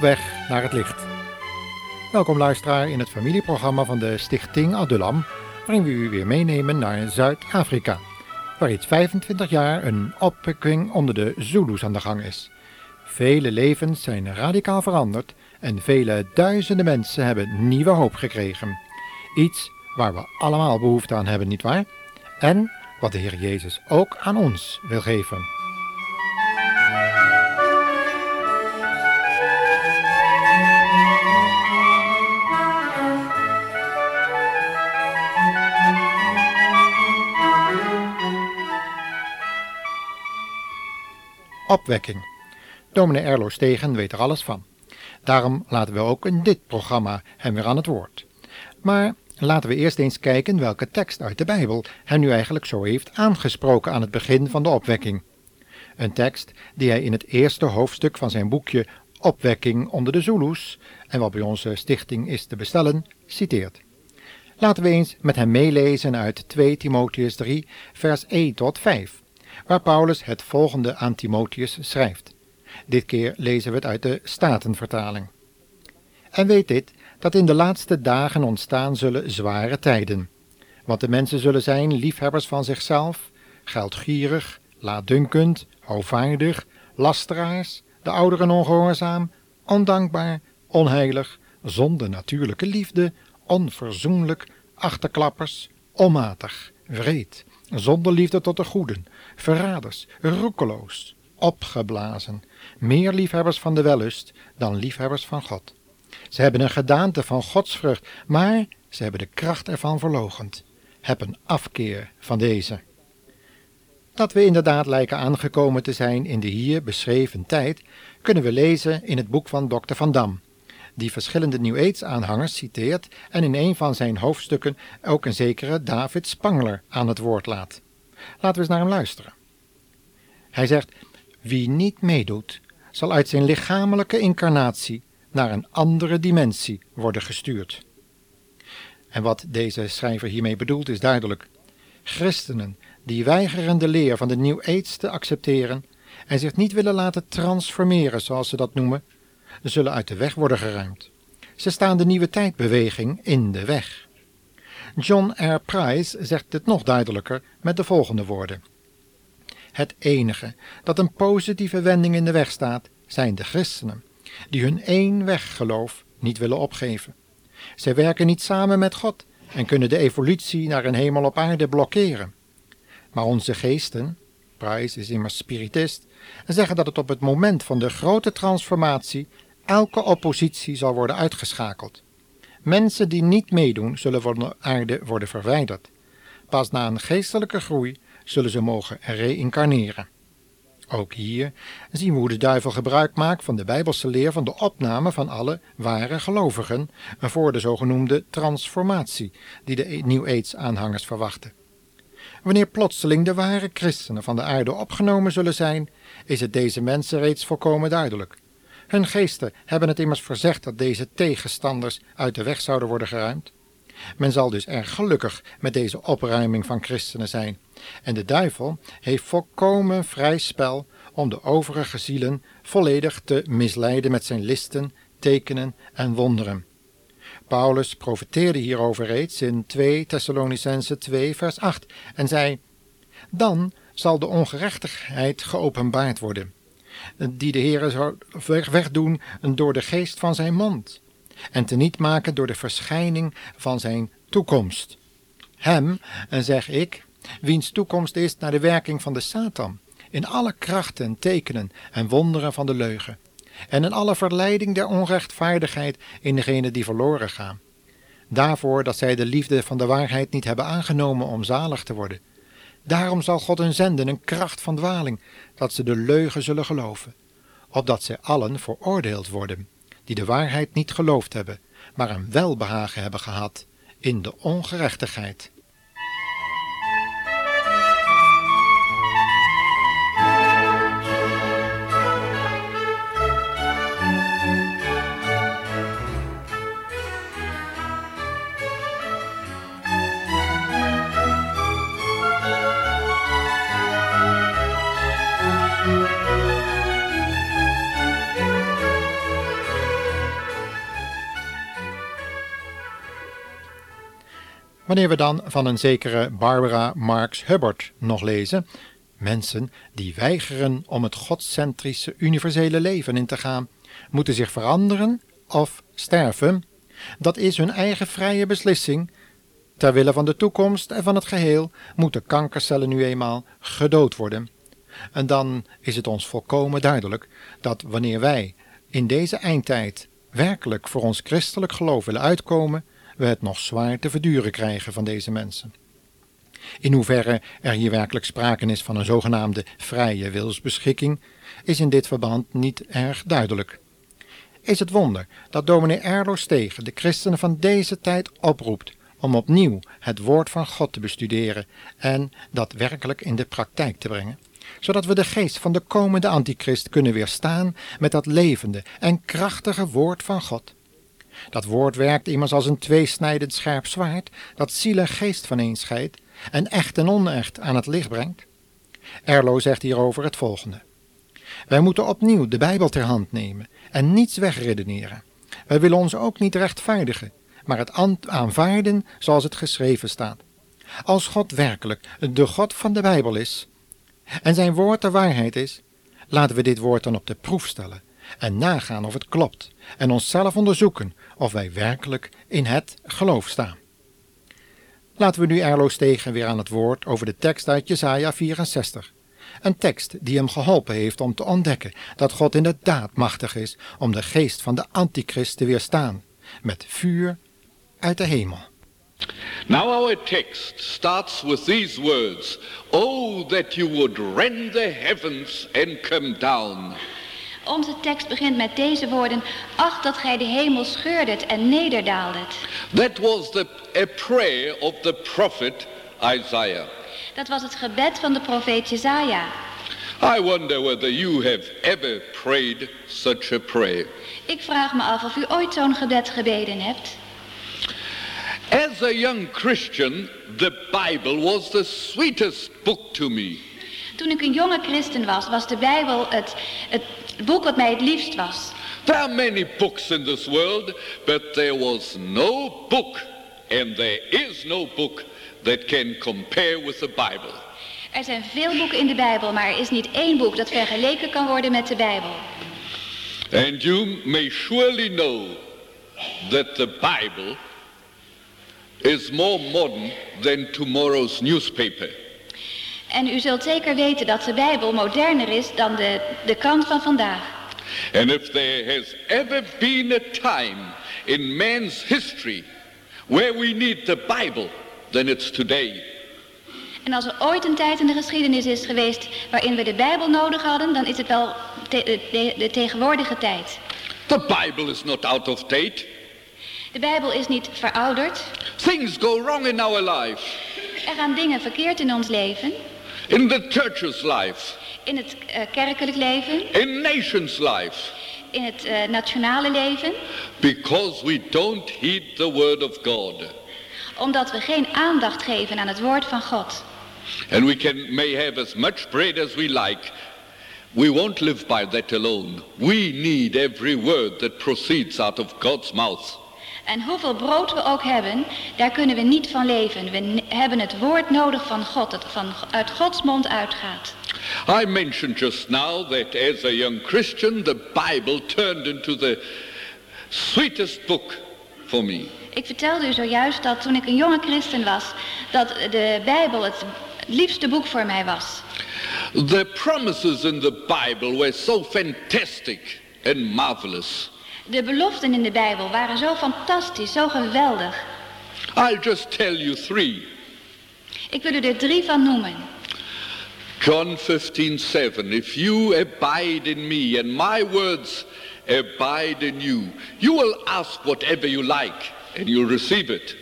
Weg naar het licht. Welkom luisteraar in het familieprogramma van de Stichting Adulam, waarin we u weer meenemen naar Zuid-Afrika, waar iets 25 jaar een opwekking onder de Zulus aan de gang is. Vele levens zijn radicaal veranderd en vele duizenden mensen hebben nieuwe hoop gekregen. Iets waar we allemaal behoefte aan hebben, nietwaar? En wat de Heer Jezus ook aan ons wil geven. Opwekking. Dominee Erlo Stegen weet er alles van. Daarom laten we ook in dit programma hem weer aan het woord. Maar laten we eerst eens kijken welke tekst uit de Bijbel hij nu eigenlijk zo heeft aangesproken aan het begin van de opwekking. Een tekst die hij in het eerste hoofdstuk van zijn boekje Opwekking onder de Zulus, en wat bij onze stichting is te bestellen, citeert. Laten we eens met hem meelezen uit 2 Timotheus 3, vers 1 tot 5 waar Paulus het volgende aan Timotheus schrijft. Dit keer lezen we het uit de Statenvertaling. En weet dit, dat in de laatste dagen ontstaan zullen zware tijden. Want de mensen zullen zijn liefhebbers van zichzelf, geldgierig, laatdunkend, hoogvaardig, lasteraars, de ouderen ongehoorzaam, ondankbaar, onheilig, zonder natuurlijke liefde, onverzoenlijk, achterklappers, onmatig, wreed, zonder liefde tot de goeden, verraders, roekeloos, opgeblazen, meer liefhebbers van de wellust dan liefhebbers van God. Ze hebben een gedaante van godsvrucht, maar ze hebben de kracht ervan verlogend. Heb een afkeer van deze. Dat we inderdaad lijken aangekomen te zijn in de hier beschreven tijd, kunnen we lezen in het boek van Dr. Van Dam, die verschillende New Age-aanhangers citeert en in een van zijn hoofdstukken ook een zekere David Spangler aan het woord laat. Laten we eens naar hem luisteren. Hij zegt: Wie niet meedoet, zal uit zijn lichamelijke incarnatie naar een andere dimensie worden gestuurd. En wat deze schrijver hiermee bedoelt is duidelijk. Christenen die weigeren de leer van de New Age te accepteren en zich niet willen laten transformeren, zoals ze dat noemen, zullen uit de weg worden geruimd. Ze staan de nieuwe tijdbeweging in de weg. John R. Price zegt het nog duidelijker met de volgende woorden. Het enige dat een positieve wending in de weg staat, zijn de christenen, die hun één niet willen opgeven. Zij werken niet samen met God en kunnen de evolutie naar een hemel op aarde blokkeren. Maar onze geesten, Price is immers spiritist, zeggen dat het op het moment van de grote transformatie elke oppositie zal worden uitgeschakeld. Mensen die niet meedoen, zullen van de aarde worden verwijderd. Pas na een geestelijke groei zullen ze mogen reïncarneren. Ook hier zien we hoe de duivel gebruik maakt van de bijbelse leer van de opname van alle ware gelovigen voor de zogenoemde transformatie die de New Age-aanhangers verwachten. Wanneer plotseling de ware christenen van de aarde opgenomen zullen zijn, is het deze mensen reeds volkomen duidelijk. Hun geesten hebben het immers verzegd dat deze tegenstanders uit de weg zouden worden geruimd. Men zal dus erg gelukkig met deze opruiming van christenen zijn. En de duivel heeft volkomen vrij spel om de overige zielen volledig te misleiden met zijn listen, tekenen en wonderen. Paulus profeteerde hierover reeds in 2 Thessalonicense 2 vers 8 en zei: Dan zal de ongerechtigheid geopenbaard worden, die de Heer zou wegdoen door de geest van zijn mond en teniet maken door de verschijning van zijn toekomst. Hem, zeg ik, wiens toekomst is naar de werking van de Satan, in alle krachten, tekenen en wonderen van de leugen, en in alle verleiding der onrechtvaardigheid in degenen die verloren gaan. Daarvoor dat zij de liefde van de waarheid niet hebben aangenomen om zalig te worden. Daarom zal God hun zenden een kracht van dwaling, dat ze de leugen zullen geloven, opdat zij allen veroordeeld worden die de waarheid niet geloofd hebben, maar een welbehagen hebben gehad in de ongerechtigheid. Wanneer we dan van een zekere Barbara Marx Hubbard nog lezen, mensen die weigeren om het godcentrische universele leven in te gaan, moeten zich veranderen of sterven, dat is hun eigen vrije beslissing. Ter wille van de toekomst en van het geheel moeten kankercellen nu eenmaal gedood worden. En dan is het ons volkomen duidelijk dat wanneer wij in deze eindtijd werkelijk voor ons christelijk geloof willen uitkomen, we het nog zwaar te verduren krijgen van deze mensen. In hoeverre er hier werkelijk sprake is van een zogenaamde vrije wilsbeschikking, is in dit verband niet erg duidelijk. Is het wonder dat dominee Erlo Stegen de christenen van deze tijd oproept om opnieuw het woord van God te bestuderen en dat werkelijk in de praktijk te brengen, zodat we de geest van de komende antichrist kunnen weerstaan met dat levende en krachtige woord van God. Dat woord werkt immers als een tweesnijdend scherp zwaard dat ziel en geest vaneenscheidt en echt en onecht aan het licht brengt. Erlo zegt hierover het volgende. Wij moeten opnieuw de Bijbel ter hand nemen en niets wegredeneren. Wij willen ons ook niet rechtvaardigen, maar het aanvaarden zoals het geschreven staat. Als God werkelijk de God van de Bijbel is en zijn woord de waarheid is, laten we dit woord dan op de proef stellen en nagaan of het klopt en onszelf onderzoeken of wij werkelijk in het geloof staan. Laten we nu Erlo Stegen weer aan het woord over de tekst uit Jesaja 64. Een tekst die hem geholpen heeft om te ontdekken dat God inderdaad machtig is om de geest van de antichrist te weerstaan, met vuur uit de hemel. Now our text starts with these words, Oh that you would rend the heavens and come down. Onze tekst begint met deze woorden. Ach, dat gij de hemel scheurdet en nederdaaldet. That was the, a prayer of the prophet Isaiah. Dat was het gebed van de profeet Jezaja. I wonder whether you have ever prayed such a prayer. Ik vraag me af of u ooit zo'n gebed gebeden hebt. As a young Christian, the Bible was the sweetest book to me. Toen ik een jonge christen was, was de Bijbel het, het boek wat mij het liefst was. There are many books in this world, but there was no book, and there is no book that can compare with the Bible. Er zijn veel boeken in de Bijbel, maar er is niet één boek dat vergeleken kan worden met de Bijbel. And you may surely know that the Bible is more modern than tomorrow's newspaper. En u zult zeker weten dat de Bijbel moderner is dan de, de krant van vandaag. And if there has ever been a time in man's history where we need the Bible, then it's today. En als er ooit een tijd in de geschiedenis is geweest waarin we de Bijbel nodig hadden, dan is het wel te, de, de tegenwoordige tijd. The Bible is not out of date. De Bijbel is niet verouderd. Things go wrong in our life. Er gaan dingen verkeerd in ons leven. In the church's life. In het uh, kerkelijk leven. In nation's life. In het uh, nationale leven. Because we don't heed the word of God. Omdat we geen aandacht geven aan het woord van God. And we can may have as much bread as we like. We won't live by that alone. We need every word that proceeds out of God's mouth. En hoeveel brood we ook hebben, daar kunnen we niet van leven. We hebben het woord nodig van God, dat van, uit Gods mond uitgaat. I mentioned just now that as a young Christian, the Bible turned into the sweetest book for me. Ik vertelde u zojuist dat toen ik een jonge christen was, dat de Bijbel het liefste boek voor mij was. The promises in the Bible were so fantastic and marvelous. De beloften in de Bijbel waren zo fantastisch, zo geweldig. I'll just tell you three. Ik wil u er drie van noemen. John 15:7 If you abide in me and my words abide in you, you will ask whatever you like and you'll receive it.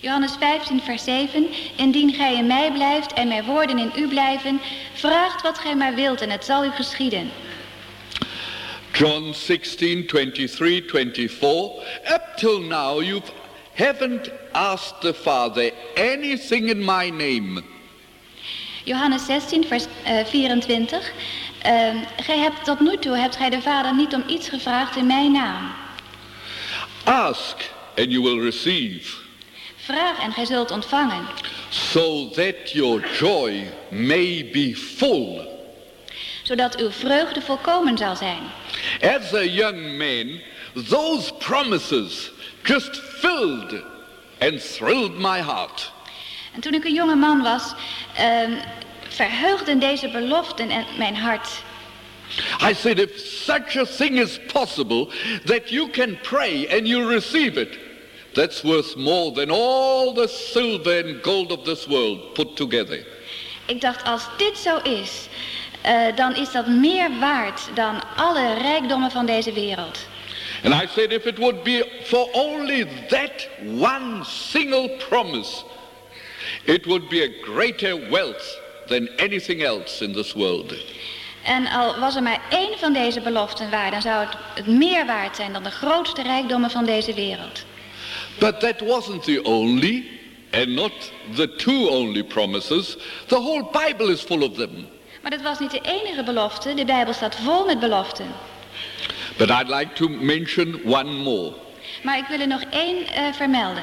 Johannes 15 vers 7 Indien gij in mij blijft en mijn woorden in u blijven, vraagt wat gij maar wilt en het zal u geschieden. John 16, 23, 24. Up till now, you haven't asked the Father anything in my name. Johannes 16, vers uh, 24. Uh, gij hebt tot nu toe hebt gij de Vader niet om iets gevraagd in mijn naam. Ask and you will receive. Vraag en gij zult ontvangen, so that your joy may be full. zodat uw vreugde volkomen zal zijn. As a young man, those promises just filled and thrilled my heart. En toen ik een jonge man was, ehm, verheugden deze beloften en mijn hart. I said, if such a thing is possible, that you can pray and you receive it, that's worth more than all the silver and gold of this world put together. Ik dacht, als dit zo is, eh, dan is dat meer waard dan alle rijkdommen van deze wereld. And I said, if it would be for only that one single promise, it would be a greater wealth than anything else in this world. En al was er maar één van deze beloften waar, dan zou het, het meer waard zijn dan de grootste rijkdommen van deze wereld. But that wasn't the only, and not the two only promises. The whole Bible is full of them. Maar dat was niet de enige belofte, de Bijbel staat vol met beloften. But I'd like to mention one more. Maar ik wil er nog één eh, vermelden.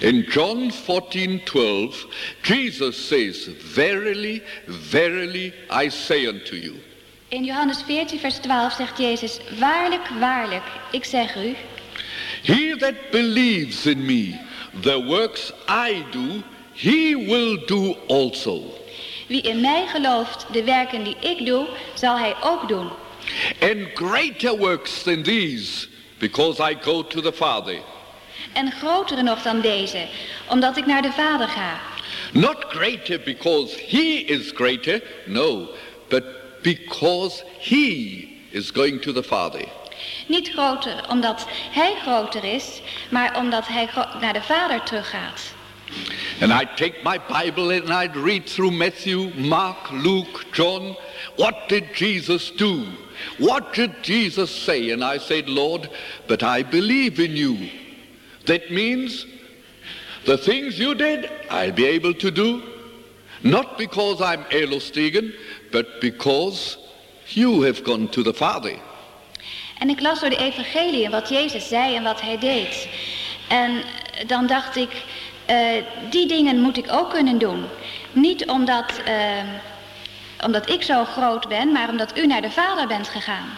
In John 14:12, Jesus says, Verily, verily, I say unto you. In Johannes 14, vers 12 zegt Jezus, waarlijk, waarlijk, ik zeg u, He that believes in me, the works I do, he will do also. Wie in mij gelooft, de werken die ik doe, zal hij ook doen. And greater works than these, because I go to the Father. En grotere nog dan deze, omdat ik naar de Vader ga. Not greater because he is greater, no, but because he is going to the Father. Niet groter omdat hij groter is, maar omdat hij naar de Vader teruggaat. And I'd take my Bible and I'd read through Matthew, Mark, Luke, John. What did Jesus do? What did Jesus say? And I said, Lord, but I believe in you. That means the things you did, I'll be able to do. Not because I'm Elostegen, but because you have gone to the Father. En ik las door de evangelie wat Jezus zei en wat hij deed. En dan dacht ik, eh, die dingen moet ik ook kunnen doen. Niet omdat, eh, omdat ik zo groot ben, maar omdat u naar de Vader bent gegaan.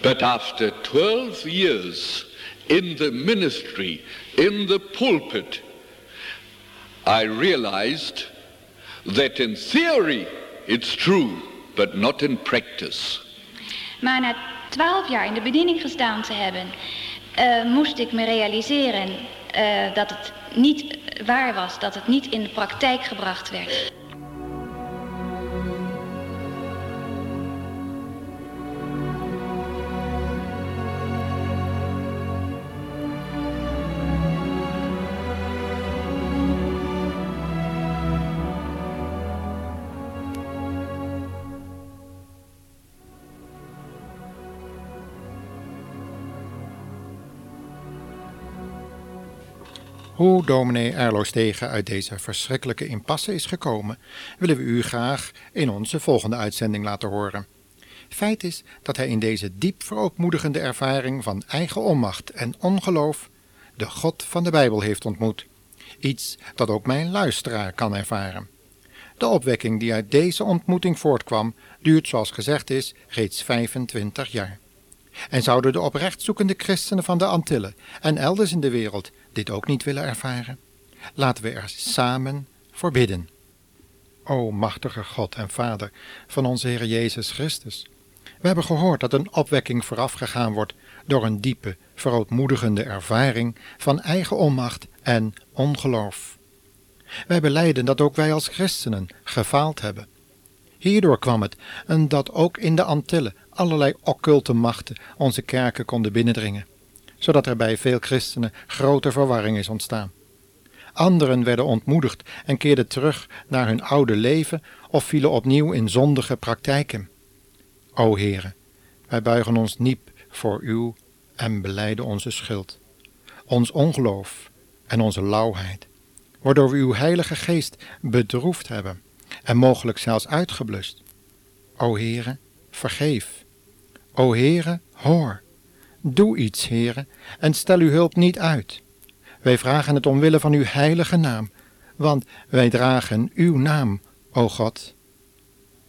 But after 12 years in the ministry, in the pulpit, I realized that in theory it's true, but not in practice. Maar na twaalf jaar in de bediening gestaan te hebben, eh, moest ik me realiseren eh, dat het niet waar was, dat het niet in de praktijk gebracht werd. Hoe dominee Erlo Stegen uit deze verschrikkelijke impasse is gekomen, willen we u graag in onze volgende uitzending laten horen. Feit is dat hij in deze diep verootmoedigende ervaring van eigen onmacht en ongeloof de God van de Bijbel heeft ontmoet. Iets dat ook mijn luisteraar kan ervaren. De opwekking die uit deze ontmoeting voortkwam, duurt zoals gezegd is reeds 25 jaar. En zouden de oprecht zoekende christenen van de Antillen en elders in de wereld dit ook niet willen ervaren? Laten we er samen voor bidden. O machtige God en Vader van onze Heer Jezus Christus. We hebben gehoord dat een opwekking voorafgegaan wordt door een diepe, verootmoedigende ervaring van eigen onmacht en ongeloof. Wij beleiden dat ook wij als christenen gefaald hebben. Hierdoor kwam het en dat ook in de Antillen allerlei occulte machten onze kerken konden binnendringen, zodat er bij veel christenen grote verwarring is ontstaan. Anderen werden ontmoedigd en keerden terug naar hun oude leven of vielen opnieuw in zondige praktijken. O Heere, wij buigen ons niep voor U en beleiden onze schuld, ons ongeloof en onze lauwheid, waardoor we Uw Heilige Geest bedroefd hebben en mogelijk zelfs uitgeblust. O Heere, vergeef. O Heere, hoor. Doe iets, Heere, en stel uw hulp niet uit. Wij vragen het omwille van uw heilige naam, want wij dragen uw naam, o God.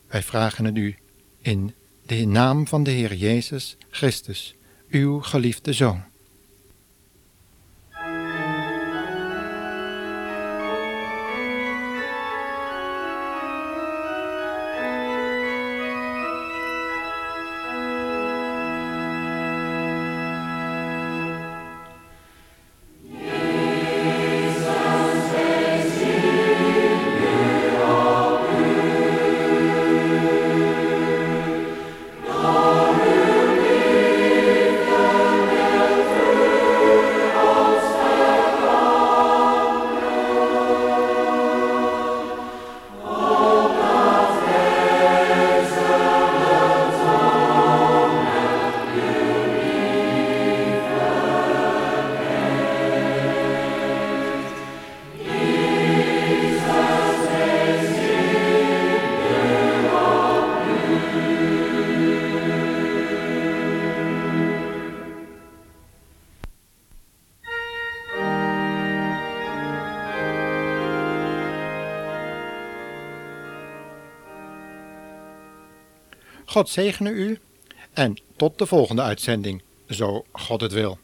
Wij vragen het u in de naam van de Heer Jezus Christus, uw geliefde Zoon. God zegene u en tot de volgende uitzending, zo God het wil.